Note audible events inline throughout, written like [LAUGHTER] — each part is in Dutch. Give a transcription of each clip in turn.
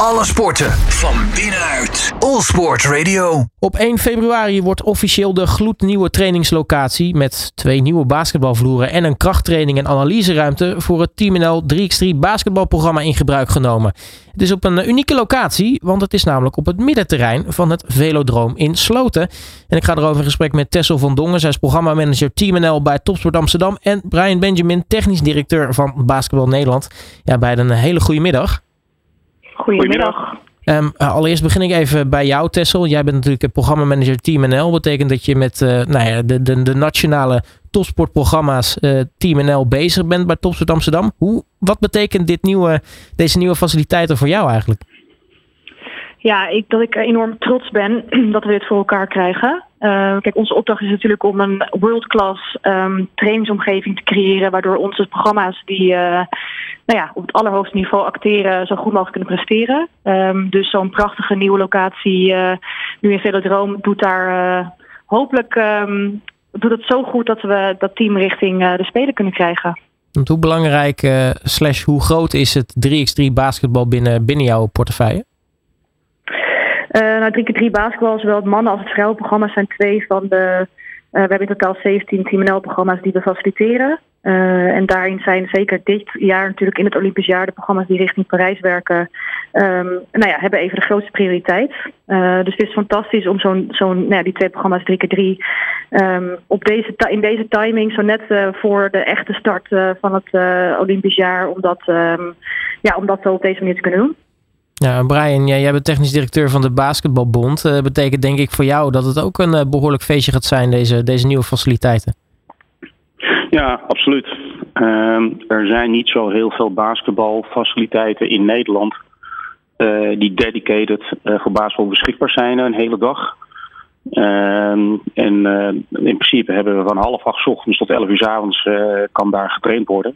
Alle sporten van binnenuit. All Sport Radio. Op 1 februari wordt officieel de gloednieuwe trainingslocatie met twee nieuwe basketbalvloeren en een krachttraining en analyseruimte voor het Team NL 3x3 basketbalprogramma in gebruik genomen. Het is op een unieke locatie, want het is namelijk op het middenterrein van het Velodroom in Sloten. En ik ga erover in gesprek met Tessel van Dongen, zij is programmamanager Team NL bij Topsport Amsterdam en Brian Benjamin, technisch directeur van Basketbal Nederland. Ja, beiden een hele goede middag. Goedemiddag. Um, allereerst begin ik even bij jou, Tessel. Jij bent natuurlijk programmamanager Team NL. Betekent dat je met uh, nou ja, de, de, de nationale topsportprogramma's uh, Team NL bezig bent bij Topsport Amsterdam. Hoe, wat betekent dit nieuwe, deze nieuwe faciliteiten voor jou eigenlijk? Ja, ik, dat ik enorm trots ben [CLEARS THROAT] dat we dit voor elkaar krijgen. Uh, kijk, onze opdracht is natuurlijk om een world-class um, trainingsomgeving te creëren, waardoor onze programma's die uh, nou ja, op het allerhoogste niveau acteren, zo goed mogelijk kunnen presteren. Um, dus zo'n prachtige nieuwe locatie uh, nu in Velodroom doet daar hopelijk um, doet het zo goed dat we dat team richting de Spelen kunnen krijgen. Hoe belangrijk slash hoe groot is het 3x3 basketbal binnen, binnen jouw portefeuille? Uh, nou, 3x3 basketbal, zowel het mannen- als het vrouwenprogramma, zijn twee van de. Uh, we hebben in totaal 17 Team NL-programma's die we faciliteren. Uh, en daarin zijn zeker dit jaar natuurlijk in het Olympisch jaar de programma's die richting Parijs werken, um, nou ja, hebben even de grootste prioriteit. Uh, dus het is fantastisch om zo'n, zo'n, nou ja, die twee programma's 3x3 um, op deze, in deze timing, zo net uh, voor de echte start van het Olympisch jaar, om dat, um, ja, om dat op deze manier te kunnen doen. Ja, Brian, jij, bent technisch directeur van de Basketbalbond. Dat uh, betekent denk ik voor jou dat het ook een uh, behoorlijk feestje gaat zijn, deze, deze nieuwe faciliteiten. Ja, absoluut. Uh, er zijn niet zo heel veel basketbalfaciliteiten in Nederland uh, die dedicated voor basketbal beschikbaar zijn een hele dag. Ehm, en in principe hebben we van half acht ochtends tot elf uur s avonds kan daar getraind worden.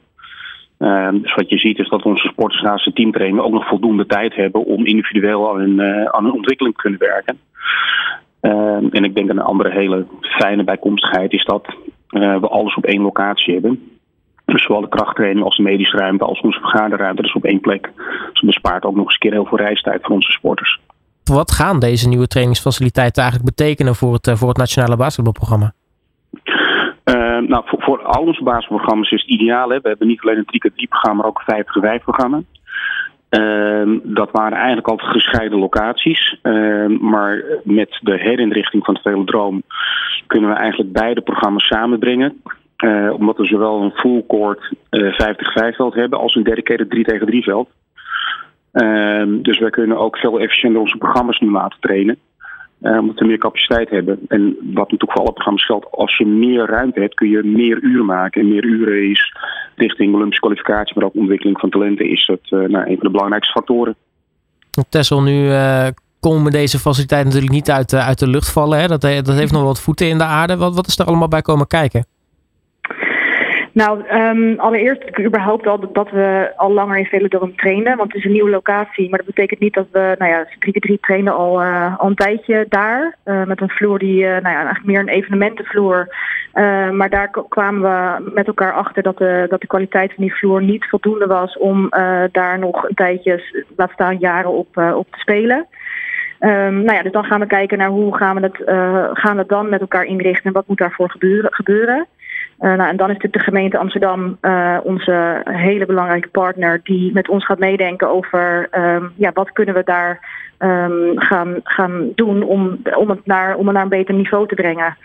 Uh, dus wat je ziet is dat onze sporters naast de teamtraining ook nog voldoende tijd hebben om individueel aan hun, uh, aan ontwikkeling te kunnen werken. Uh, en ik denk een andere hele fijne bijkomstigheid is dat we alles op één locatie hebben. Dus zowel de krachttraining als de medische ruimte als onze vergaderruimte, dus op één plek. Dus bespaart ook nog eens een keer heel veel reistijd voor onze sporters. Wat gaan deze nieuwe trainingsfaciliteiten eigenlijk betekenen voor het, voor het nationale basketbalprogramma? Uh, nou, voor, al onze basisprogramma's is het ideaal. Hè? We hebben niet alleen een 3x3-programma, maar ook een 5x5-programma. Uh, dat waren eigenlijk altijd gescheiden locaties. Uh, maar met de herinrichting van het Velodroom kunnen we eigenlijk beide programma's samenbrengen. Uh, omdat we zowel een full court 5x5 veld hebben als een dedicated 3 tegen 3 veld. Ehm, dus wij kunnen ook veel efficiënter onze programma's nu laten trainen. Omdat we meer capaciteit hebben. En wat natuurlijk voor alle programma's geldt, als je meer ruimte hebt, kun je meer uren maken. En meer uren is richting Olympische kwalificatie, maar ook ontwikkeling van talenten, is dat uh, nou, een van de belangrijkste factoren. Tessel, nu uh, komen deze faciliteiten natuurlijk niet uit, uit de lucht vallen. Hè? Dat, dat heeft nog wat voeten in de aarde. Wat, wat is er allemaal bij komen kijken? Nou, um, allereerst überhaupt al dat we al langer in Velodrome trainen. Want het is een nieuwe locatie. Maar dat betekent niet dat we, nou ja, 3x3 trainen al, uh, al een tijdje daar. Uh, met een vloer die, uh, nou ja, eigenlijk meer een evenementenvloer. maar daar kwamen we met elkaar achter dat de, dat de kwaliteit van die vloer niet voldoende was om daar nog een tijdje, laat staan jaren op, op te spelen. Um, nou ja, dus dan gaan we kijken naar hoe gaan we het, gaan we dan met elkaar inrichten en wat moet daarvoor gebeuren. gebeuren. Uh, nou, en dan is natuurlijk de gemeente Amsterdam uh, onze hele belangrijke partner die met ons gaat meedenken over um, ja, wat kunnen we daar um, gaan, gaan doen om, om, het naar, om naar een beter niveau te brengen.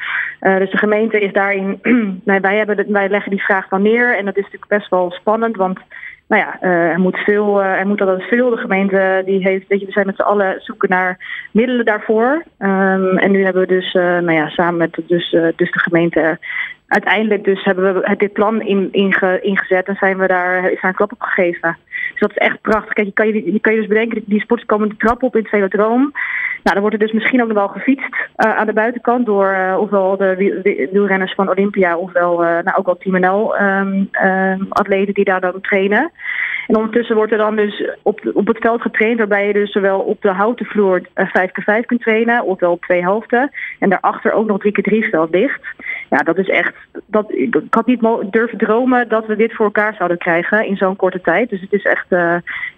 Uh, dus de gemeente is daarin, [CLEARS THROAT] nee, wij, hebben wij leggen die vraag dan neer en dat is natuurlijk best wel spannend, want nou ja, er moet veel, er moet altijd veel. De gemeente die heeft, we zijn met z'n allen zoeken naar middelen daarvoor. Um, en nu hebben we dus, nou ja, samen met dus, dus de gemeente uiteindelijk dus hebben we dit plan in, inge, ingezet en zijn we daar, is klap op gegeven. Dus dat is echt prachtig. Kijk, je kan je, kan je dus bedenken, die sporters komen de trap op in het velodroom. Nou, dan wordt er dus misschien ook nog wel gefietst uh, aan de buitenkant door uh, ofwel de wielrenners van Olympia ofwel uh, nou, ook wel Team NL um, um, atleten die daar dan trainen. En ondertussen wordt er dan dus op, op het veld getraind, waarbij je dus zowel op de houten vloer 5x5 kunt trainen, ofwel op twee helften. En daarachter ook nog 3x3 veld ligt. Ja, dat is echt. Dat, ik had niet durven dromen dat we dit voor elkaar zouden krijgen in zo'n korte tijd. Dus het is echt, uh,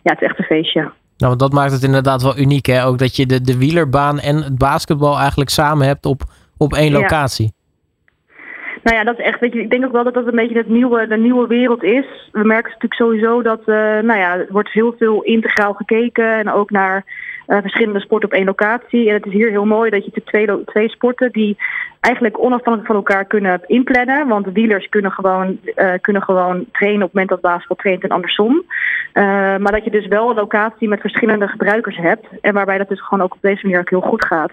ja, het is echt een feestje. Nou, want dat maakt het inderdaad wel uniek, hè? Ook dat je de, de wielerbaan en het basketbal eigenlijk samen hebt op, op één locatie. Nou ja, dat is echt, weet je, ik denk ook wel dat dat een beetje het nieuwe, de nieuwe wereld is. We merken natuurlijk sowieso dat, uh, nou ja, er wordt heel veel integraal gekeken en ook naar uh, verschillende sporten op één locatie. En het is hier heel mooi dat je twee, twee sporten die eigenlijk onafhankelijk van elkaar kunnen inplannen. Want de dealers kunnen gewoon, uh, kunnen gewoon trainen op het moment dat basketbal traint en andersom. Uh, maar dat je dus wel een locatie met verschillende gebruikers hebt. En waarbij dat dus gewoon ook op deze manier heel goed gaat.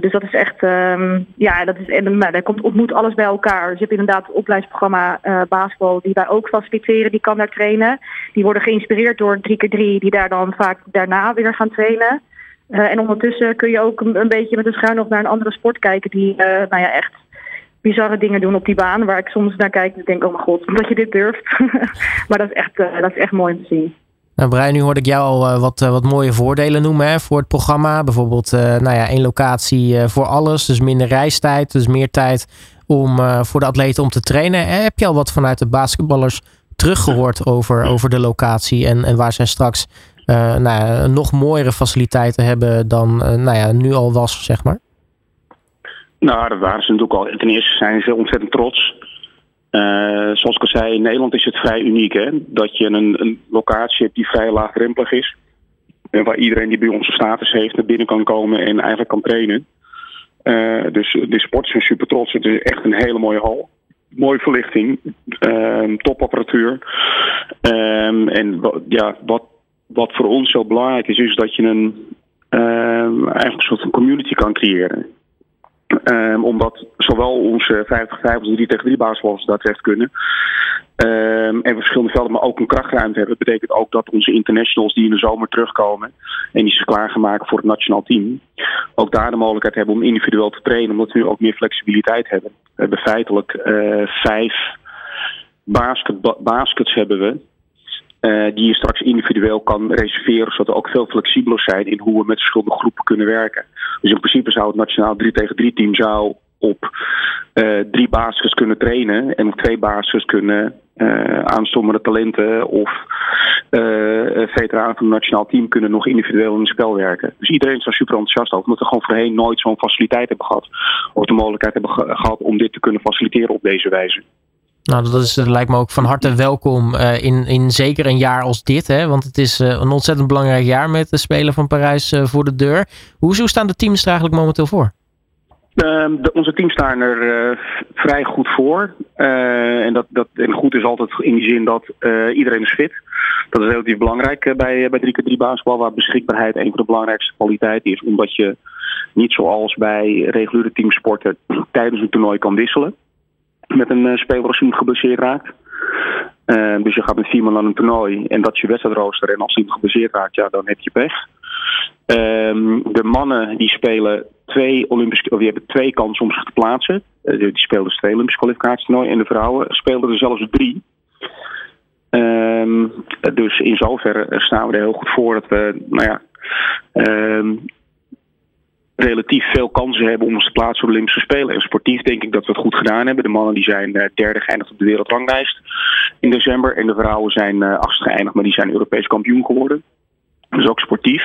Dus dat is echt, um, ja, dat is, en, nou, komt, ontmoet alles bij elkaar. Dus je hebt inderdaad het opleidingsprogramma uh, die wij ook faciliteren, die kan daar trainen. Die worden geïnspireerd door 3x3, die daar dan vaak daarna weer gaan trainen. Uh, en ondertussen kun je ook een, beetje met een schuin nog naar een andere sport kijken die, nou ja, echt bizarre dingen doen op die baan. Waar ik soms naar kijk en denk, oh mijn god, dat je dit durft. [LAUGHS] maar dat is, echt, dat is echt mooi om te zien. Nou, Brian, nu hoorde ik jou al wat, wat mooie voordelen noemen voor het programma. Bijvoorbeeld nou ja, één locatie voor alles, dus minder reistijd, dus meer tijd om voor de atleten om te trainen. Heb je al wat vanuit de basketballers teruggehoord over, over de locatie en, en waar zij straks nou ja, nog mooiere faciliteiten hebben dan nou ja, nu al was, zeg maar? Nou, dat waren ze natuurlijk al. Ten eerste zijn ze ontzettend trots. Uh, zoals ik al zei, in Nederland is het vrij uniek hè? dat je een, een locatie hebt die vrij laagdrempelig is. En waar iedereen die bij onze status heeft naar binnen kan komen en eigenlijk kan trainen. Uh, dus de sporters zijn super trots. Het is echt een hele mooie hal. Mooie verlichting, uh, topapparatuur. En ja, wat, wat voor ons zo belangrijk is, is dat je een, eigenlijk een soort van community kan creëren. Um, omdat zowel onze 50-5 als 3 tegen 3 basketballers terecht kunnen. Um, en verschillende velden, maar ook een krachtruimte hebben. Dat betekent ook dat onze internationals die in de zomer terugkomen en die zich klaargemaakt voor het nationaal team, ook daar de mogelijkheid hebben om individueel te trainen, omdat we nu ook meer flexibiliteit hebben. We hebben feitelijk uh, vijf basket, baskets hebben we. Uh, die je straks individueel kan reserveren, zodat we ook veel flexibeler zijn in hoe we met verschillende groepen kunnen werken. Dus in principe zou het nationaal 3 tegen 3 team zou op uh, drie baskets kunnen trainen en op twee baskets kunnen uh, aanstommende talenten of veteranen van het nationaal team kunnen nog individueel in het spel werken. Dus iedereen is daar super enthousiast over, omdat we gewoon voorheen nooit zo'n faciliteit hebben gehad. Of de mogelijkheid hebben ge gehad om dit te kunnen faciliteren op deze wijze. Nou, dat, is, lijkt me ook van harte welkom uh, in, in zeker een jaar als dit. Hè? Want het is uh, een ontzettend belangrijk jaar met de Spelen van Parijs uh, voor de deur. Hoe, staan de teams er eigenlijk momenteel voor? De, onze teams staan er vrij goed voor. en, dat, dat, en goed is altijd in die zin dat iedereen is fit. Dat is relatief belangrijk bij, bij 3x3 basketbal, waar beschikbaarheid een van de belangrijkste kwaliteiten is. Omdat je niet zoals bij reguliere teamsporten [CLEARS THROAT] tijdens een toernooi kan wisselen met een uh, speler als iemand geblesseerd raakt. Uh, dus je gaat met vier man aan een toernooi en dat is je wedstrijdrooster. En als iemand geblesseerd raakt, ja, dan heb je pech. Um, de mannen die spelen twee Olympische, of die hebben twee kansen om zich te plaatsen. Uh, die spelen dus twee Olympische kwalificatietoernooien. En de vrouwen spelen er zelfs drie. Um, dus in zoverre staan we er heel goed voor dat we, nou ja, um, relatief veel kansen hebben om ons te plaatsen voor de Olympische Spelen. En sportief denk ik dat we het goed gedaan hebben. De mannen die zijn uh, derde geëindigd op de wereldranglijst in december. En de vrouwen zijn uh, achtste geëindigd, maar die zijn Europees kampioen geworden. Dus ook sportief.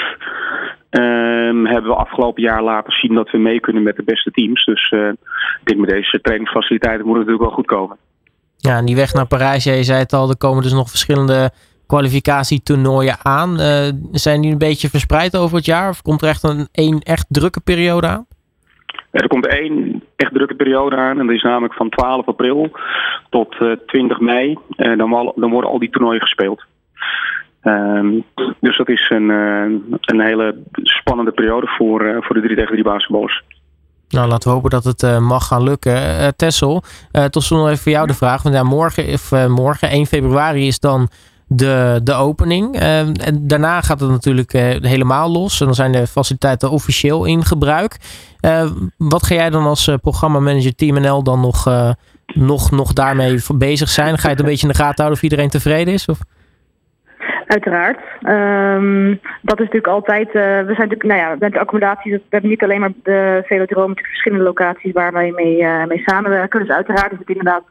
Um, hebben we afgelopen jaar laten zien dat we mee kunnen met de beste teams. Dus uh, ik denk met deze trainingsfaciliteiten moet het natuurlijk wel goed komen. Ja, en die weg naar Parijs, je zei het al, er komen dus nog verschillende kwalificatietoernooien aan. Uh, zijn die een beetje verspreid over het jaar? Of komt er echt een één echt drukke periode aan? Er komt één echt drukke periode aan. En dat is namelijk van 12 april tot uh, 20 mei. Uh, dan, dan, worden al die toernooien gespeeld. Um, dus dat is een, een hele spannende periode voor, voor de 3 tegen 3 basketballers. Nou, laten we hopen dat het uh, mag gaan lukken. Uh, Tessel, uh, tot slot nog even voor jou de vraag. Want ja, morgen, of, morgen, 1 februari, is dan de, de opening. Uh, en daarna gaat het natuurlijk uh, helemaal los. En dan zijn de faciliteiten officieel in gebruik. Uh, wat ga jij dan als programmamanager Team NL dan nog, nog, nog daarmee bezig zijn? Ga je het een beetje in de gaten houden of iedereen tevreden is? Of? Uiteraard. Um, dat is natuurlijk altijd. We zijn natuurlijk, nou ja, met de accommodaties. We hebben niet alleen maar de velodroom, natuurlijk verschillende locaties waar wij mee, mee samenwerken. Dus uiteraard is het inderdaad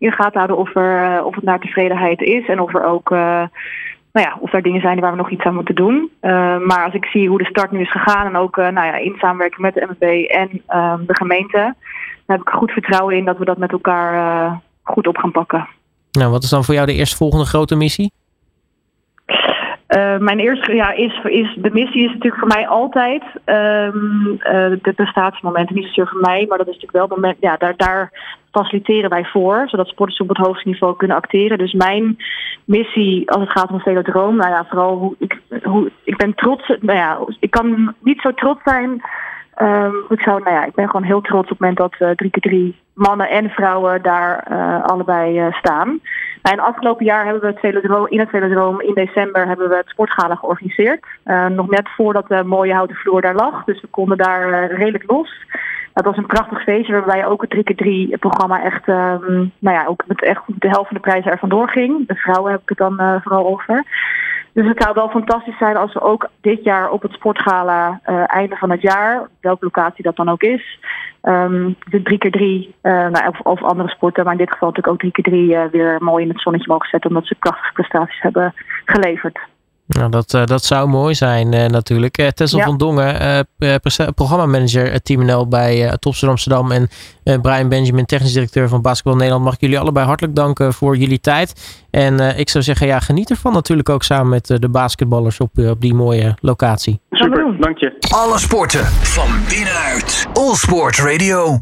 in de gaten houden of, er, eh, of het naar tevredenheid is. En of er ook uh, nou ja, of er dingen zijn waar we nog iets aan moeten doen. maar als ik zie hoe de start nu is gegaan en ook nou ja, in samenwerking met de MB en ehm, de gemeente, dan heb ik goed vertrouwen in dat we dat met elkaar goed op gaan pakken. Nou, wat is dan voor jou de eerstvolgende grote missie? Uh, mijn eerste ja, is, is, de missie is natuurlijk voor mij altijd um, uh, de prestatiemomenten. Niet zozeer voor mij, maar dat is natuurlijk wel het. Ja, daar, daar faciliteren wij voor, zodat sporters op het hoogste niveau kunnen acteren. Dus mijn missie als het gaat om een velodroom, nou ja, vooral hoe ik, hoe, ik ben trots. Nou ja, ik kan niet zo trots zijn Um, ik, zou, nou ja, ik ben gewoon heel trots op het moment dat uh, drie keer drie mannen en vrouwen daar uh, allebei uh, staan. Nou, afgelopen jaar hebben we het in het velodroom in december hebben we het sportgala georganiseerd. nog net voordat de mooie houten vloer daar lag. Dus we konden daar redelijk los. Het was een prachtig feestje waarbij ook het 3x3 programma echt, um, nou ja, ook met echt de helft van de prijzen ervan doorging. De vrouwen heb ik het dan vooral over. Dus het zou wel fantastisch zijn als we ook dit jaar op het sportgala uh, einde van het jaar, welke locatie dat dan ook is, um, de 3 keer 3 uh, nou, of, of, andere sporten, maar in dit geval natuurlijk ook 3 keer 3 uh, weer mooi in het zonnetje mogen zetten, omdat ze prachtige prestaties hebben geleverd. Nou, dat, uh, dat zou mooi zijn uh, natuurlijk. Uh, Tessel ja. van Dongen, programmamanager Team NL bij Topster Amsterdam en Brian Benjamin, technisch directeur van Basketbal Nederland. Mag ik jullie allebei hartelijk danken voor jullie tijd. En ik zou zeggen, ja, geniet ervan natuurlijk ook samen met de basketballers op, op die mooie locatie. Super, dank je. Alle sporten van binnenuit. All Sport Radio.